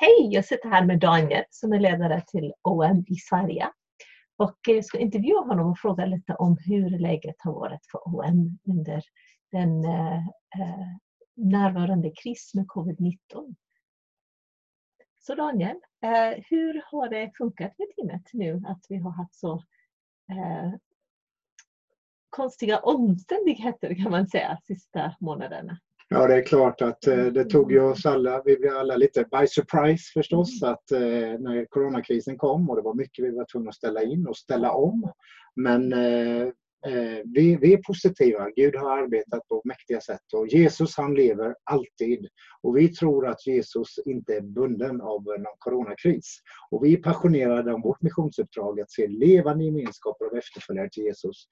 Hej, jag sitter här med Daniel som är ledare till OM i Sverige. Och jag ska intervjua honom och fråga lite om hur läget har varit för OM under den eh, eh, närvarande kris med covid-19. Så Daniel, eh, hur har det funkat med teamet nu att vi har haft så eh, konstiga omständigheter kan man säga sista månaderna? Ja, det är klart att eh, det tog ju oss alla, vi blev alla lite by surprise förstås, mm. att eh, när coronakrisen kom och det var mycket vi var tvungna att ställa in och ställa om. Men eh, vi, vi är positiva. Gud har arbetat på mäktiga sätt och Jesus han lever alltid. Och vi tror att Jesus inte är bunden av någon coronakris. Och vi är passionerade om vårt missionsuppdrag att se levande gemenskaper av efterföljare till Jesus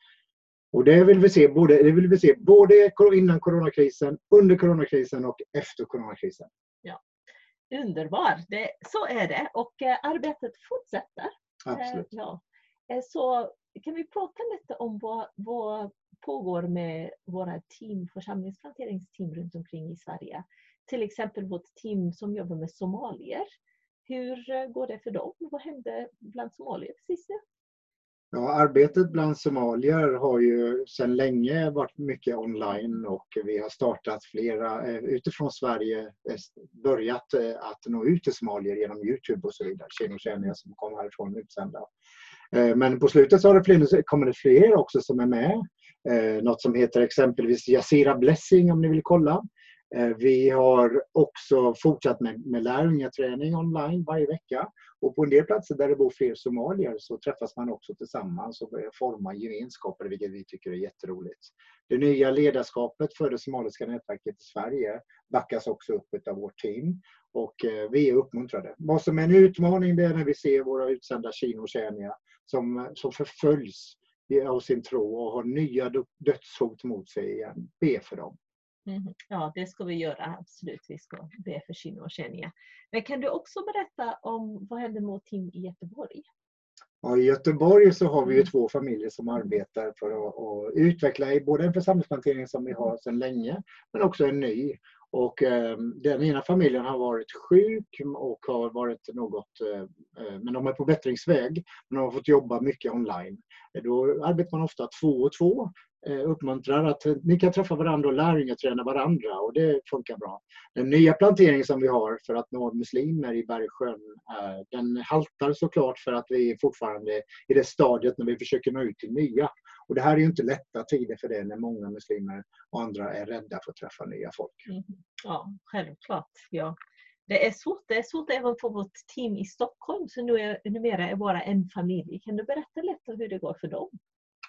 och det vill vi se både, det vill vi se både innan coronakrisen, under coronakrisen och efter coronakrisen. Ja. Underbar! Det, så är det och eh, arbetet fortsätter. Absolut. Eh, ja. Eh, så kan vi prata lite om vad, vad pågår med våra team, församlingsplanteringsteam runt omkring i Sverige. Till exempel vårt team som jobbar med somalier. Hur eh, går det för dem? Vad hände bland somalier precis nu? Ja, arbetet bland somalier har ju sedan länge varit mycket online och vi har startat flera eh, utifrån Sverige, börjat eh, att nå ut till somalier genom Youtube och så vidare. Kinokänningar som kommer härifrån utsända. Eh, men på slutet så har det kommit fler också som är med. Något som heter exempelvis Yasira Blessing om ni vill kolla. Eh, vi har också fortsatt med, med lärjungaträning online varje vecka. Och på en del platser där det bor fler somalier så träffas man också tillsammans och börjar forma gemenskaper, vilket vi tycker är jätteroligt. Det nya ledarskapet för det somaliska nätverket i Sverige backas också upp av vårt team och eh, vi är uppmuntrade. Vad som är en utmaning det är när vi ser våra utsända Kinotjäniga som, som förföljs av sin tro och har nya dödshot mot sig igen. Be för dem. Mm. Ja, det ska vi göra absolut. Vi ska be för Kina och Kenya. Men kan du också berätta om vad händer med team i Göteborg? Ja, I Göteborg så har vi ju mm. två familjer som arbetar för att, att utveckla både en församlingsplantering som vi har sedan länge, men också en ny. Och eh, den ena familjen har varit sjuk och har varit något, eh, eh men de är på bättringsväg. Men de har fått jobba mycket online. Då arbetar man ofta två och två Eh, uppmuntrar att ni kan träffa varandra och lärjungaträna varandra och det funkar bra. Den nya planteringen som vi har för att nå muslimer i Bergsjön, eh, den haltar såklart för att vi är fortfarande i det stadiet när vi försöker nå ut till nya. Och det här är ju inte lätta tider för det när många muslimer och andra är rädda för att träffa nya folk. Mm. Ja, självklart. Ja. Det är svårt, det är svårt även för vårt team i Stockholm, som nu är, numera är bara en familj. Kan du berätta lite hur det går för dem?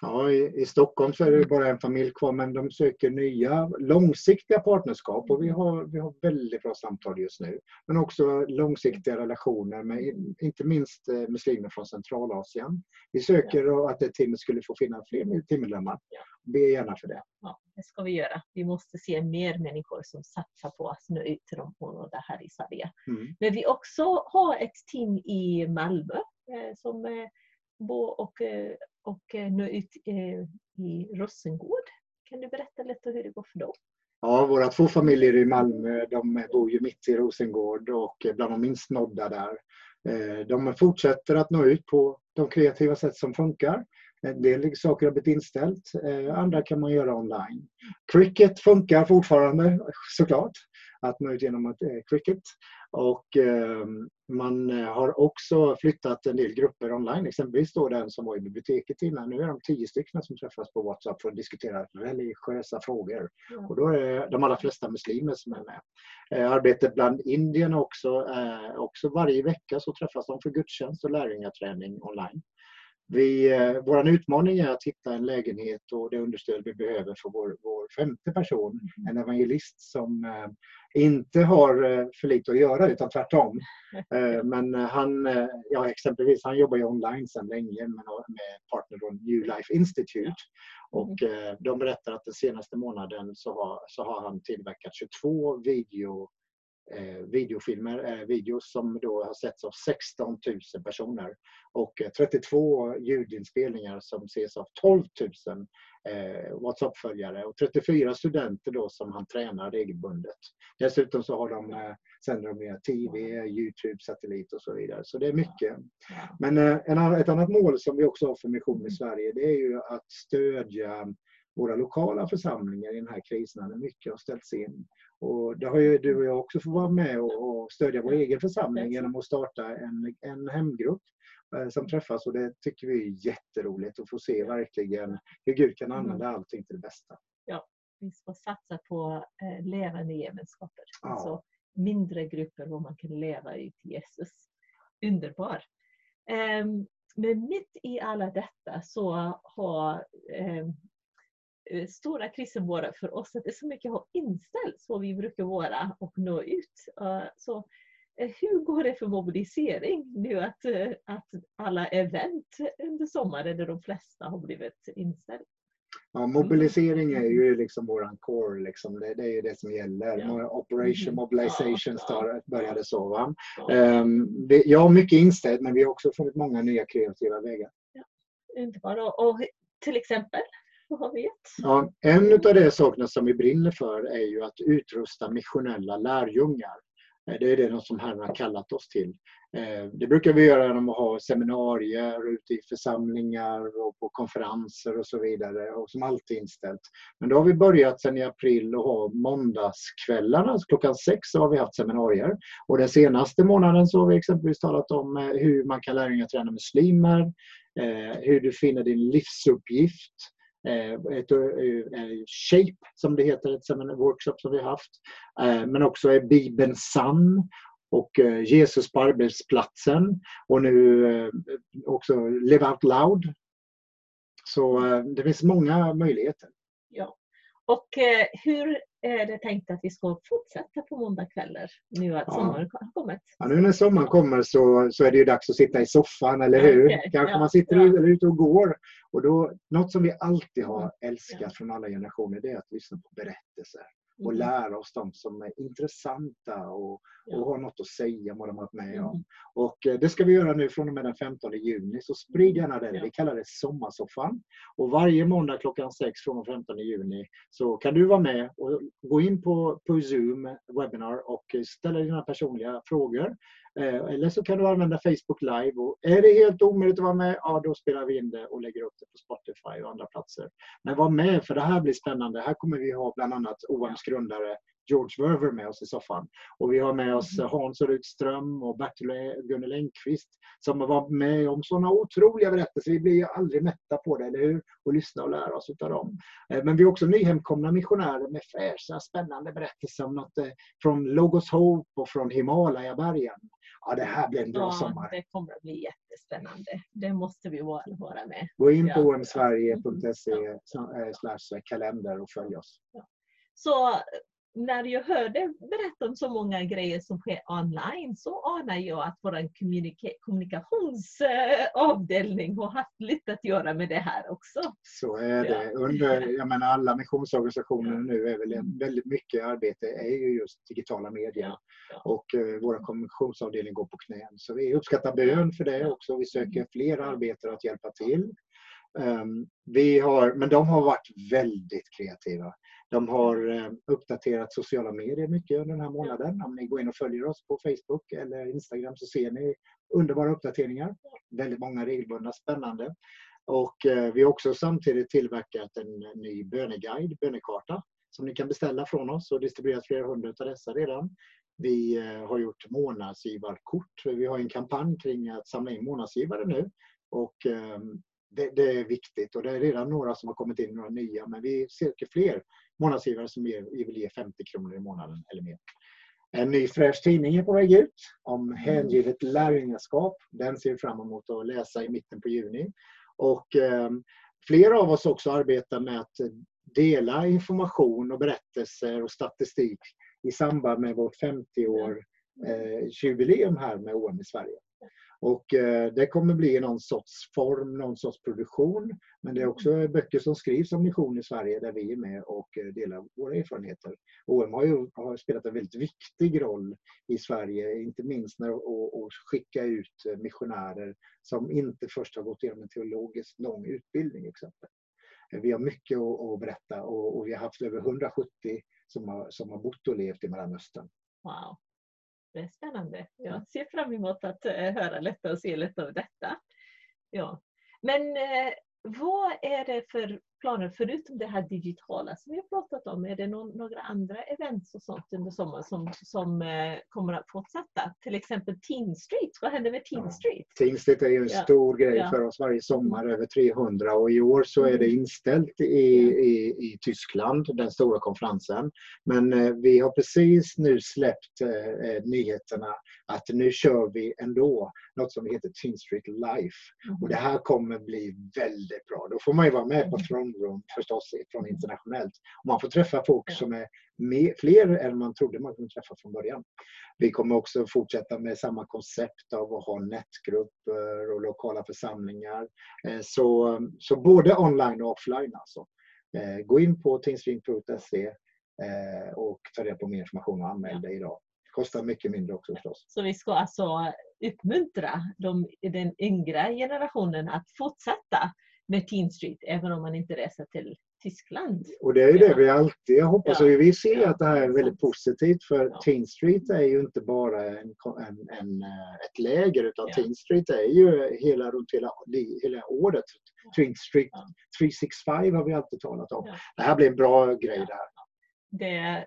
Ja, i, i, Stockholm så är det bara en familj kvar men de söker nya långsiktiga partnerskap och vi har, vi har väldigt bra samtal just nu. Men också långsiktiga relationer med inte minst eh, muslimer från Centralasien. Vi söker ja. att det teamet skulle få finna fler teammedlemmar. Ja. Be gärna för det. Ja, det ska vi göra. Vi måste se mer människor som satsar på att nå ut till de områden här i Sverige. Mm. Men vi också har ett team i Malmö eh, som bo och eh, och eh, nå ut eh, i Rosengård. Kan du berätta lite hur det går för dem? Ja, våra två familjer i Malmö de bor ju mitt i Rosengård och bland de minst nådda där. De fortsätter att nå ut på de kreativa sätt som funkar. En del saker har blivit inställt, andra kan man göra online. Cricket funkar fortfarande såklart, att nå ut genom cricket. Och ehm, man eh, har också flyttat en del grupper online, exempelvis då den som var i biblioteket innan. Nu är de tio stycken som träffas på WhatsApp för att diskutera religiösa frågor. Ja. Och då är de allra flesta muslimer som är med. Eh, arbetet bland Indien också, eh, också varje vecka så träffas de för gudstjänst och lärjungaträning online. Vi, eh, vår utmaning är att hitta en lägenhet och det understöd vi behöver för vår, vår femte person, mm. en evangelist som eh, inte har eh, för lite att göra utan tvärtom. Eh, men han, eh, ja, exempelvis, han jobbar ju online sedan länge med, med partner New Life Institute. Och mm. de berättar att den senaste månaden så har, så har han tillverkat 22 video eh, videofilmer, videos som då har setts av 16 000 personer och 32 ljudinspelningar som ses av 12 000 WhatsApp-följare och 34 studenter då som han tränar regelbundet. Dessutom så har de, sänder de via TV, Youtube, satellit och så vidare. Så det är mycket. Men ett annat mål som vi också har för Mission i Sverige det är ju att stödja våra lokala församlingar i den här krisen när mycket har ställts in. Och det har ju du och jag också fått vara med och, och stödja vår egen församling genom att starta en, en hemgrupp eh, som träffas och det tycker vi är jätteroligt att få se verkligen hur Gud kan använda mm. allting till det bästa. Ja, vi ska satsa på eh, levande gemenskaper. Ja. Alltså mindre grupper där man kan leva ut Jesus. Underbar! Um, men mitt i alla detta så har um, Eh, stora krisen vara för oss att det är så mycket har inställts vad vi brukar vara och nå ut. Så eh, hur går det för mobilisering nu att, eh, att alla event under sommaren, där de flesta har blivit inställda? Ja, mobilisering är ju liksom våran core, liksom. det, det, är ju det som gäller. Ja. Operation mm. Mobilization ja, började så. Va? Ja. Um, vi, jag har mycket inställt men vi har också funnit många nya kreativa vägar. Ja. Inte bara. Och till exempel? Ja, en av de sakerna som vi brinner för är ju att utrusta missionella lärjungar. Eh, det är det som Herren har kallat oss till. Eh, det brukar vi göra genom att ha seminarier ute i församlingar och på konferenser och så vidare och som alltid inställt. Men då har vi börjat sedan i april att ha måndagskvällarna. Klockan sex har vi haft seminarier och den senaste månaden så har vi exempelvis talat om eh, hur man kan lära träna muslimer, hur du finner din livsuppgift, Eh, ett, eh, Shape, som det heter, ett workshop som vi har haft. Eh, men också är Bibeln sann och Jesus på arbetsplatsen och nu också Live Out Loud. Så det finns många möjligheter. Ja. Och hur är det tänkt att vi ska fortsätta på måndagskvällar nu att ja. sommaren har kommit? Ja, nu när sommaren kommer så, så är det ju dags att sitta i soffan, eller hur? Okay. Kanske ja. man sitter ja. eller ute och går. Och då, något som vi alltid har älskat från alla generationer det är att lyssna på berättelser och mm. lära oss de som är intressanta och, och har något att säga om vad de har varit med mm. om. Och eh, det ska vi göra nu från och med den 15 juni, så sprid gärna det. Ja. Vi kallar det Sommarsoffan. Och varje måndag klockan 6 från den 15 juni så kan du vara med och gå in på, på Zoom webinar och ställa dina personliga frågor. Eh, eller så kan du använda Facebook Live. Och är det helt omöjligt att vara med, ja då spelar vi in det och lägger upp det på Spotify och andra platser. Men var med för det här blir spännande. Här kommer vi ha bland annat OMs grundare George Werver med oss i soffan. Och vi har med oss mm. Hans Rydström och Bertil Gunnel Engqvist som har varit med om sådana otroliga berättelser. Vi blir ju aldrig mätta på det, eller hur? Och lyssna och lära oss av dem. Eh, men vi har också nyhemkomna missionärer med fräscha, spännande berättelser om något eh, från Logos Hope och från Himalaya-bergen. Ja, det här blir en bra ja, sommar. Det kommer att bli jättespännande. Det måste vi vara med. Gå in på omsverige.se eh, kalender och följ oss. Så när jag hörde berätta om så många grejer som sker online så anar jag att vår kommunikationsavdelning har haft lite att göra med det här också. Så är det. Under, jag menar, alla missionsorganisationer nu är väl väldigt mycket arbete är ju just digitala medier. Och uh, vår kommunikationsavdelning går på knän. Så vi uppskattar bön för det också. Vi söker fler arbetare att hjälpa till. Um, vi har, men de har varit väldigt kreativa. De har ehm, uppdaterat sociala medier mycket under den här månaden. Om ni går in och följer oss på Facebook eller Instagram så ser ni underbara uppdateringar. Väldigt många regelbundna, spännande. Och eh, vi har också samtidigt tillverkat en ny böneguide, bönekarta, som ni kan beställa från oss och distribuerat flera hundra av dessa redan. Vi eh, har gjort månadsgivarkort. Vi har en kampanj kring att samla in månadsgivare nu. Och ehm, det, det, är viktigt och det är redan några som har kommit in, några nya, men vi söker fler månadsgivare som vill ge 50 kronor i månaden eller mer. En ny fräsch tidning är på väg ut om hängivet lärjungaskap. Den ser vi fram emot att läsa i mitten på juni. Och eh, flera av oss också arbetar med att dela information och berättelser och statistik i samband med vårt 50 år eh, jubileum här med OM i Sverige. Och eh, det kommer bli någon sorts form, någon sorts produktion. Men det är också böcker som skrivs om mission i Sverige där vi är med och eh, delar våra erfarenheter. OM har ju har spelat en väldigt viktig roll i Sverige, inte minst när att skicka ut missionärer som inte först har gått igenom en teologiskt lång utbildning exempel. Vi har mycket att, berätta och, och vi har haft över 170 som har, som har bott och levt i Mellanöstern. Wow. Det är spännande. Jag ser fram emot att eh, höra lite och se lite av detta. Ja. Men eh, vad är det för planer förutom det här digitala som vi har pratat om? Är det någon, några andra events och sånt under sommaren som, som eh, kommer att fortsätta? Till exempel Teen Street. Vad händer med Teen Street? Ja. Teen Street är ju en ja. stor grej ja. för oss varje sommar, över 300 och i år så är det mm. inställt i, i, i Tyskland, den stora konferensen. Men eh, vi har precis nu släppt eh, eh nyheterna att nu kör vi ändå något som heter Teen Street Life. Mm. Och det här kommer bli väldigt bra. Då får man ju vara med på mm. Throne Room förstås från internationellt. Man får träffa folk som är mer, fler än man trodde man kunde träffa från början. Vi kommer också fortsätta med samma koncept av att ha nätgrupper och lokala församlingar. Eh, så, så både online och offline alltså. Eh, gå in på teamstream.se eh, och ta reda på mer information och anmäl dig idag. Kostar mycket mindre också förstås. Så vi ska alltså uppmuntra de, den yngre generationen att fortsätta med Teen Street även om man inte reser till Tyskland. Och det är ju det vi alltid hoppas. Ja. Och vi ser att det här är väldigt positivt för ja. Teen Street är ju inte bara en, en, en ett läger utan ja. Teen Street är ju hela, runt hela, hela året. Teen Street 365 har vi alltid talat om. Det här blir en bra grej där. Det,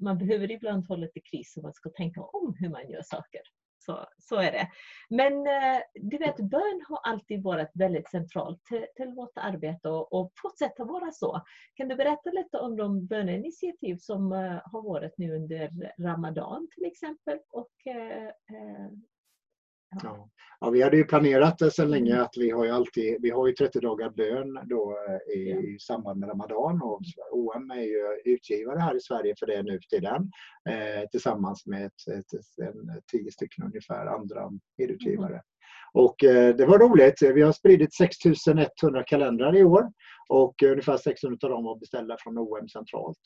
man behöver ibland ha lite kris och man ska tänka om hur man gör saker. Så, så är det. Men eh, du vet, bön har alltid varit väldigt centralt till, till vårt arbete och, och fortsätter vara så. Kan du berätta lite om de böneinitiativ som eh, har varit nu under Ramadan till exempel och eh, vi hade ju planerat det sedan länge att vi har ju alltid, vi har ju 30 dagar bön då eh, i, ja. i samband med Ramadan och OM är ju utgivare här i Sverige för det nu för tiden eh, tillsammans med ett, ett, en, tio stycken ungefär andra medutgivare. Mm. Och eh, det var roligt. Vi har spridit 6100 kalendrar i år och ungefär 600 av dem var beställda från OM centralt.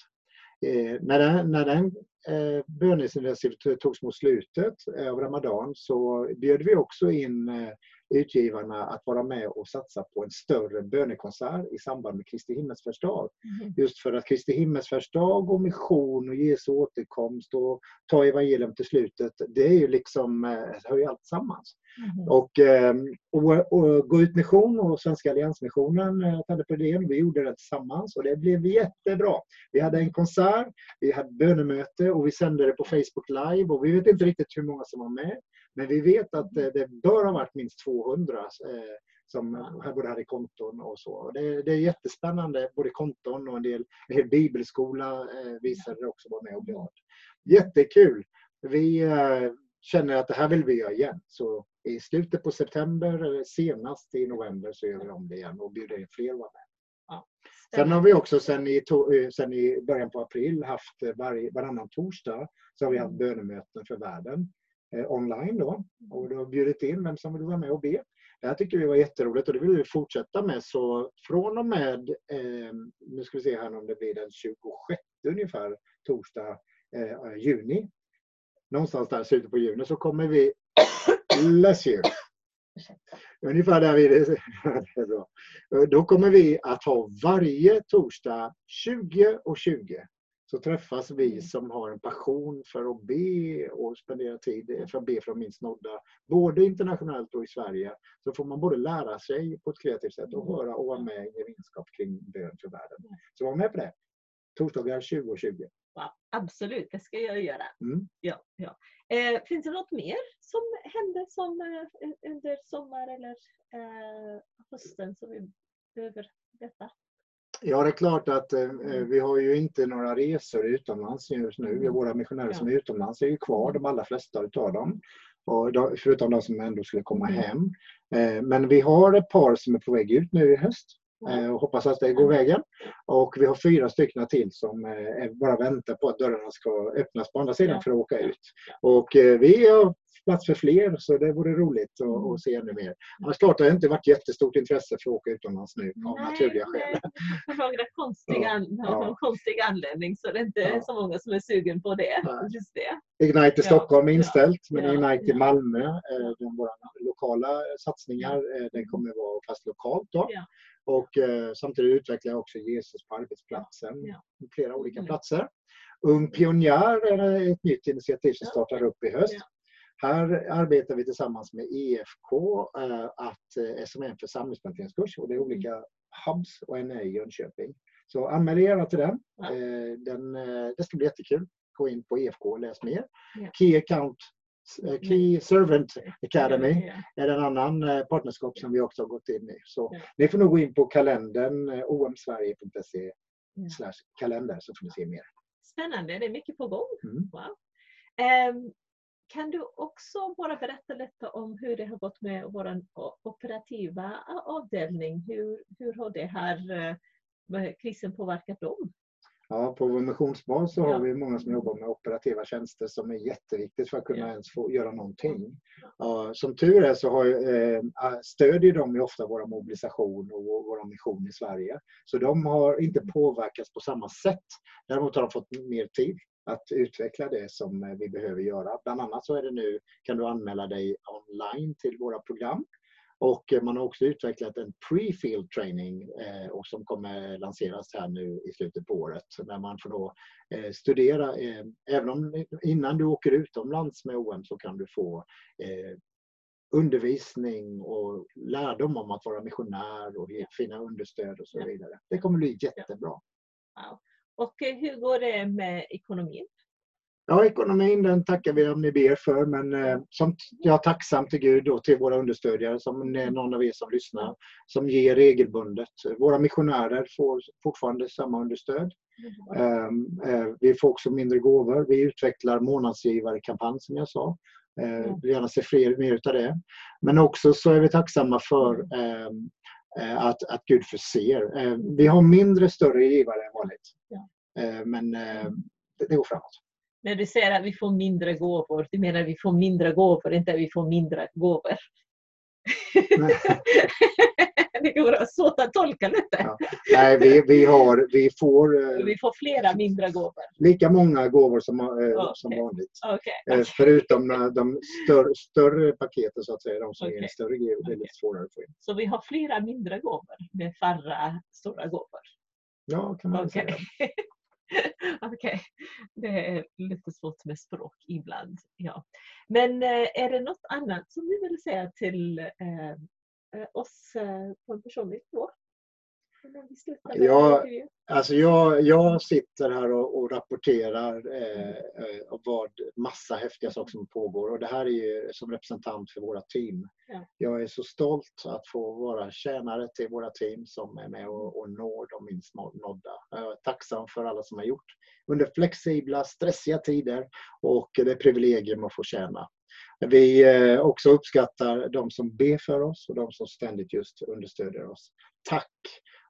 Eh, när den, när den eh, böneinitiativet togs mot slutet av Ramadan så bjöd vi också in eh, utgivarna att vara med och satsa på en större bönekonsert i samband med Kristi himmelsfärdsdag. Mm. Just för att Kristi himmelsfärdsdag och mission och Jesu återkomst och ta evangelium till slutet, det är ju liksom, hör ju allt sammans. Mm. Och, ehm, och, och, Gå ut mission och Svenska alliansmissionen eh, hade på idén. Vi gjorde det tillsammans och det blev jättebra. Vi hade en konsert, vi hade bönemöte och vi sände det på Facebook live och vi vet inte riktigt hur många som var med. Men vi vet att eh, det bör ha varit minst 200 eh, som både hade konton och så. Det, det är jättespännande, både konton och en del, en hel bibelskola eh, visade det också var med och bad. Jättekul! Vi känner att det här vill vi göra igen. Så i slutet på september eller senast i november så gör vi om det igen och bjuder in fler att vara med. Ja. Sen har vi också sen i, eh, sen i början på april haft eh, varje, varannan torsdag så har vi haft mm. bönemöten för världen eh, online då och då har bjudit in vem som vill vara med och be. Det här tycker vi var jätteroligt och det vill vi fortsätta med så från och med, eh, nu ska vi se här om det blir den 26 ungefär, torsdag eh, juni någonstans där slutet på juni så kommer vi, bless you, ungefär där vi är. Då kommer vi att ha varje torsdag 20 och 20 så träffas vi som har en passion för att be och spendera tid för att be för de minst nådda. Både internationellt och i Sverige. Så får man både lära sig på ett kreativt sätt och höra och vara med i gemenskap kring bön för världen. Så var med på det. Torsdagar 20 och 20. Wow, absolut, det ska jag göra. Mm. Ja, ja. Eh, finns det något mer som hände som, eh, under sommar eller eh, hösten som vi behöver veta? Ja, det är klart att eh, mm. vi har ju inte några resor utomlands just nu. Mm. Våra missionärer ja. som är utomlands är ju kvar, de allra flesta utav dem. Och då, förutom de som ändå skulle komma mm. hem. Eh, men vi har ett par som är på väg ut nu i höst. Eh, och hoppas att det går vägen. Och vi har fyra stycken till som eh, bara väntar på att dörrarna ska öppnas på andra sidan för att åka ut. Och eh, vi har plats för fler så det vore roligt att, mm. att se ännu mer. Annars klart det har inte varit jättestort intresse för att åka utomlands nu av nej, naturliga skäl. För några konstiga, ja. någon konstig anledning så det är inte ja. så många som är sugen på det. Just det. Ignite i Stockholm är inställt men Ignite i Malmö, eh, våra lokala satsningar, eh, den kommer vara fast lokalt. Då. Och eh, samtidigt utvecklar jag också Jesus på arbetsplatsen. Ja. Flera olika mm. platser. Ung pionjär är ett nytt initiativ som startar upp i höst. Här arbetar vi tillsammans med EFK eh, att, eh, som är en församlingsplanteringskurs och det är olika mm. hubs och en är i Jönköping. Så anmäl er till den. Ja. Eh, den. Eh, det ska bli jättekul. Gå in på EFK och läs mer. Ja. Key Account Key Servant Academy är en annan eh, partnerskap som vi också har gått in i. Så ni får nog gå in på kalendern eh, omsverige.se kalender så får ni se mer. Spännande, det är mycket på gång. Mm. Wow. Um, kan du också bara berätta lite om hur det har gått med vår operativa avdelning? Hur, hur har det här krisen påverkat dem? Ja, på vår missionsbas så har vi många som jobbar med operativa tjänster som är jätteviktigt för att kunna ens få göra någonting. Ja, som tur är så har, eh, stödjer de ju ofta vår mobilisation och vår mission i Sverige. Så de har inte påverkats på samma sätt. Däremot har de fått mer tid att utveckla det som vi behöver göra. Bland annat så är det nu, kan du anmäla dig online till våra program. Och man har också utvecklat en pre-field training eh, och som kommer lanseras här nu i slutet på året. Där man får då eh, studera, eh, även om innan du åker utomlands med OM så kan du få eh, undervisning och lärdom om att vara missionär och finna understöd och så vidare. Det kommer bli jättebra. Wow. Och eh, hur går det med ekonomin? Ja, ekonomin den tackar vi om ni ber för, men eh, som jag är tacksam till Gud och till våra understödjare, som är någon av er som lyssnar, som ger regelbundet. Våra missionärer får fortfarande samma understöd. Mm. Eh, vi får också mindre gåvor. Vi utvecklar månadsgivarkampanj som jag sa. Eh, vill gärna se fler, mer utav det. Men också så är vi tacksamma för ehm, eh, att, att Gud förser. Eh, vi har mindre större givare än vanligt. Ja. Men det går framåt när du säger att vi får mindre gåvor, du menar att vi får mindre gåvor, inte att vi får mindre gåvor? det går svårt att tolka lite. Ja. Nej, vi, vi, har, vi, får, eh, vi får flera mindre gåvor. Lika många gåvor som, eh, okay. som vanligt. Okay. Eh, förutom de större, större paketen, så att säga, de som okay. är en större gåva, det är lite svårare att få in. Så vi har flera mindre gåvor med färre stora gåvor? Ja, kan man säga. Okej, okay. det är lite svårt med språk ibland. Ja. Men eh, är det något annat som ni vill säga till eh, eh oss eh, på en personlig nivå? Ja, alltså jag, jag sitter här och, och rapporterar eh, eh, vad massa häftiga saker som pågår och det här är ju som representant för våra team. Ja. Jag är så stolt att få vara tjänare till våra team som är med och, och når de minst nådda. Jag är tacksam för alla som har gjort under flexibla, stressiga tider och det är privilegium att få tjäna. Vi eh, också uppskattar de som ber för oss och de som ständigt just understödjer oss. Tack!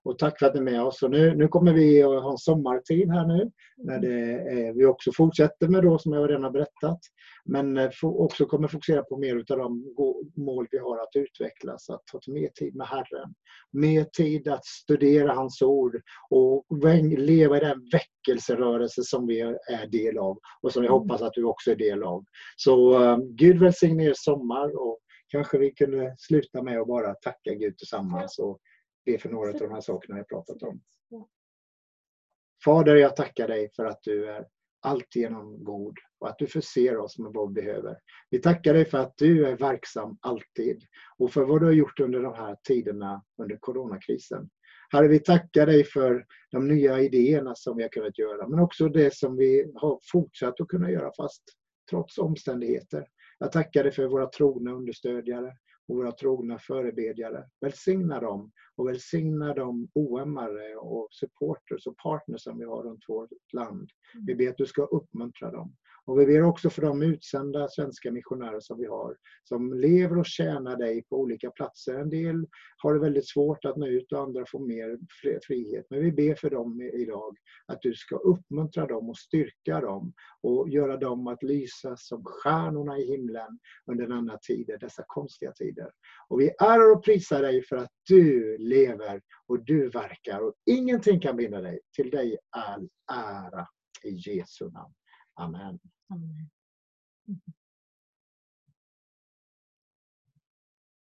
Och tack för att ni är med oss. Och nu, nu kommer vi att ha en sommartid här nu. När det, eh, vi också fortsätter med då, som jag redan har berättat. Men eh, också kommer fokusera på mer av de mål vi har att utvecklas. Att ta mer tid med Herren. Mer tid att studera hans ord och leva i den väckelserörelse som vi är del av. Och som jag mm. hoppas att du också är del av. Så um, Gud välsigne er sommar. Och kanske vi kunde sluta med att bara tacka Gud tillsammans. Och be för några av de här sakerna jag pratat om. Fader, jag tackar dig för att du är alltigenom god och att du förser oss med vad vi behöver. Vi tackar dig för att du är verksam alltid och för vad du har gjort under de här tiderna under coronakrisen. Herre, vi tackar dig för de nya idéerna som vi har kunnat göra, men också det som vi har fortsatt att kunna göra fast trots omständigheter. Jag tackar dig för våra trogna understödjare och våra trogna förebedjare. Välsigna dem och välsigna de OM-are och supporters och partners som vi har runt vårt land. Vi ber att du ska uppmuntra dem och vi ber också för de utsända svenska missionärer som vi har, som lever och tjänar dig på olika platser. En del har det väldigt svårt att nå ut och andra får mer frihet. Men vi ber för dem idag att du ska uppmuntra dem och styrka dem och göra dem att lysa som stjärnorna i himlen under denna tider, dessa konstiga tider. Och vi ärar och prisar dig för att du lever och du verkar och ingenting kan binda dig. Till dig all ära i Jesu namn. Amen. Amen.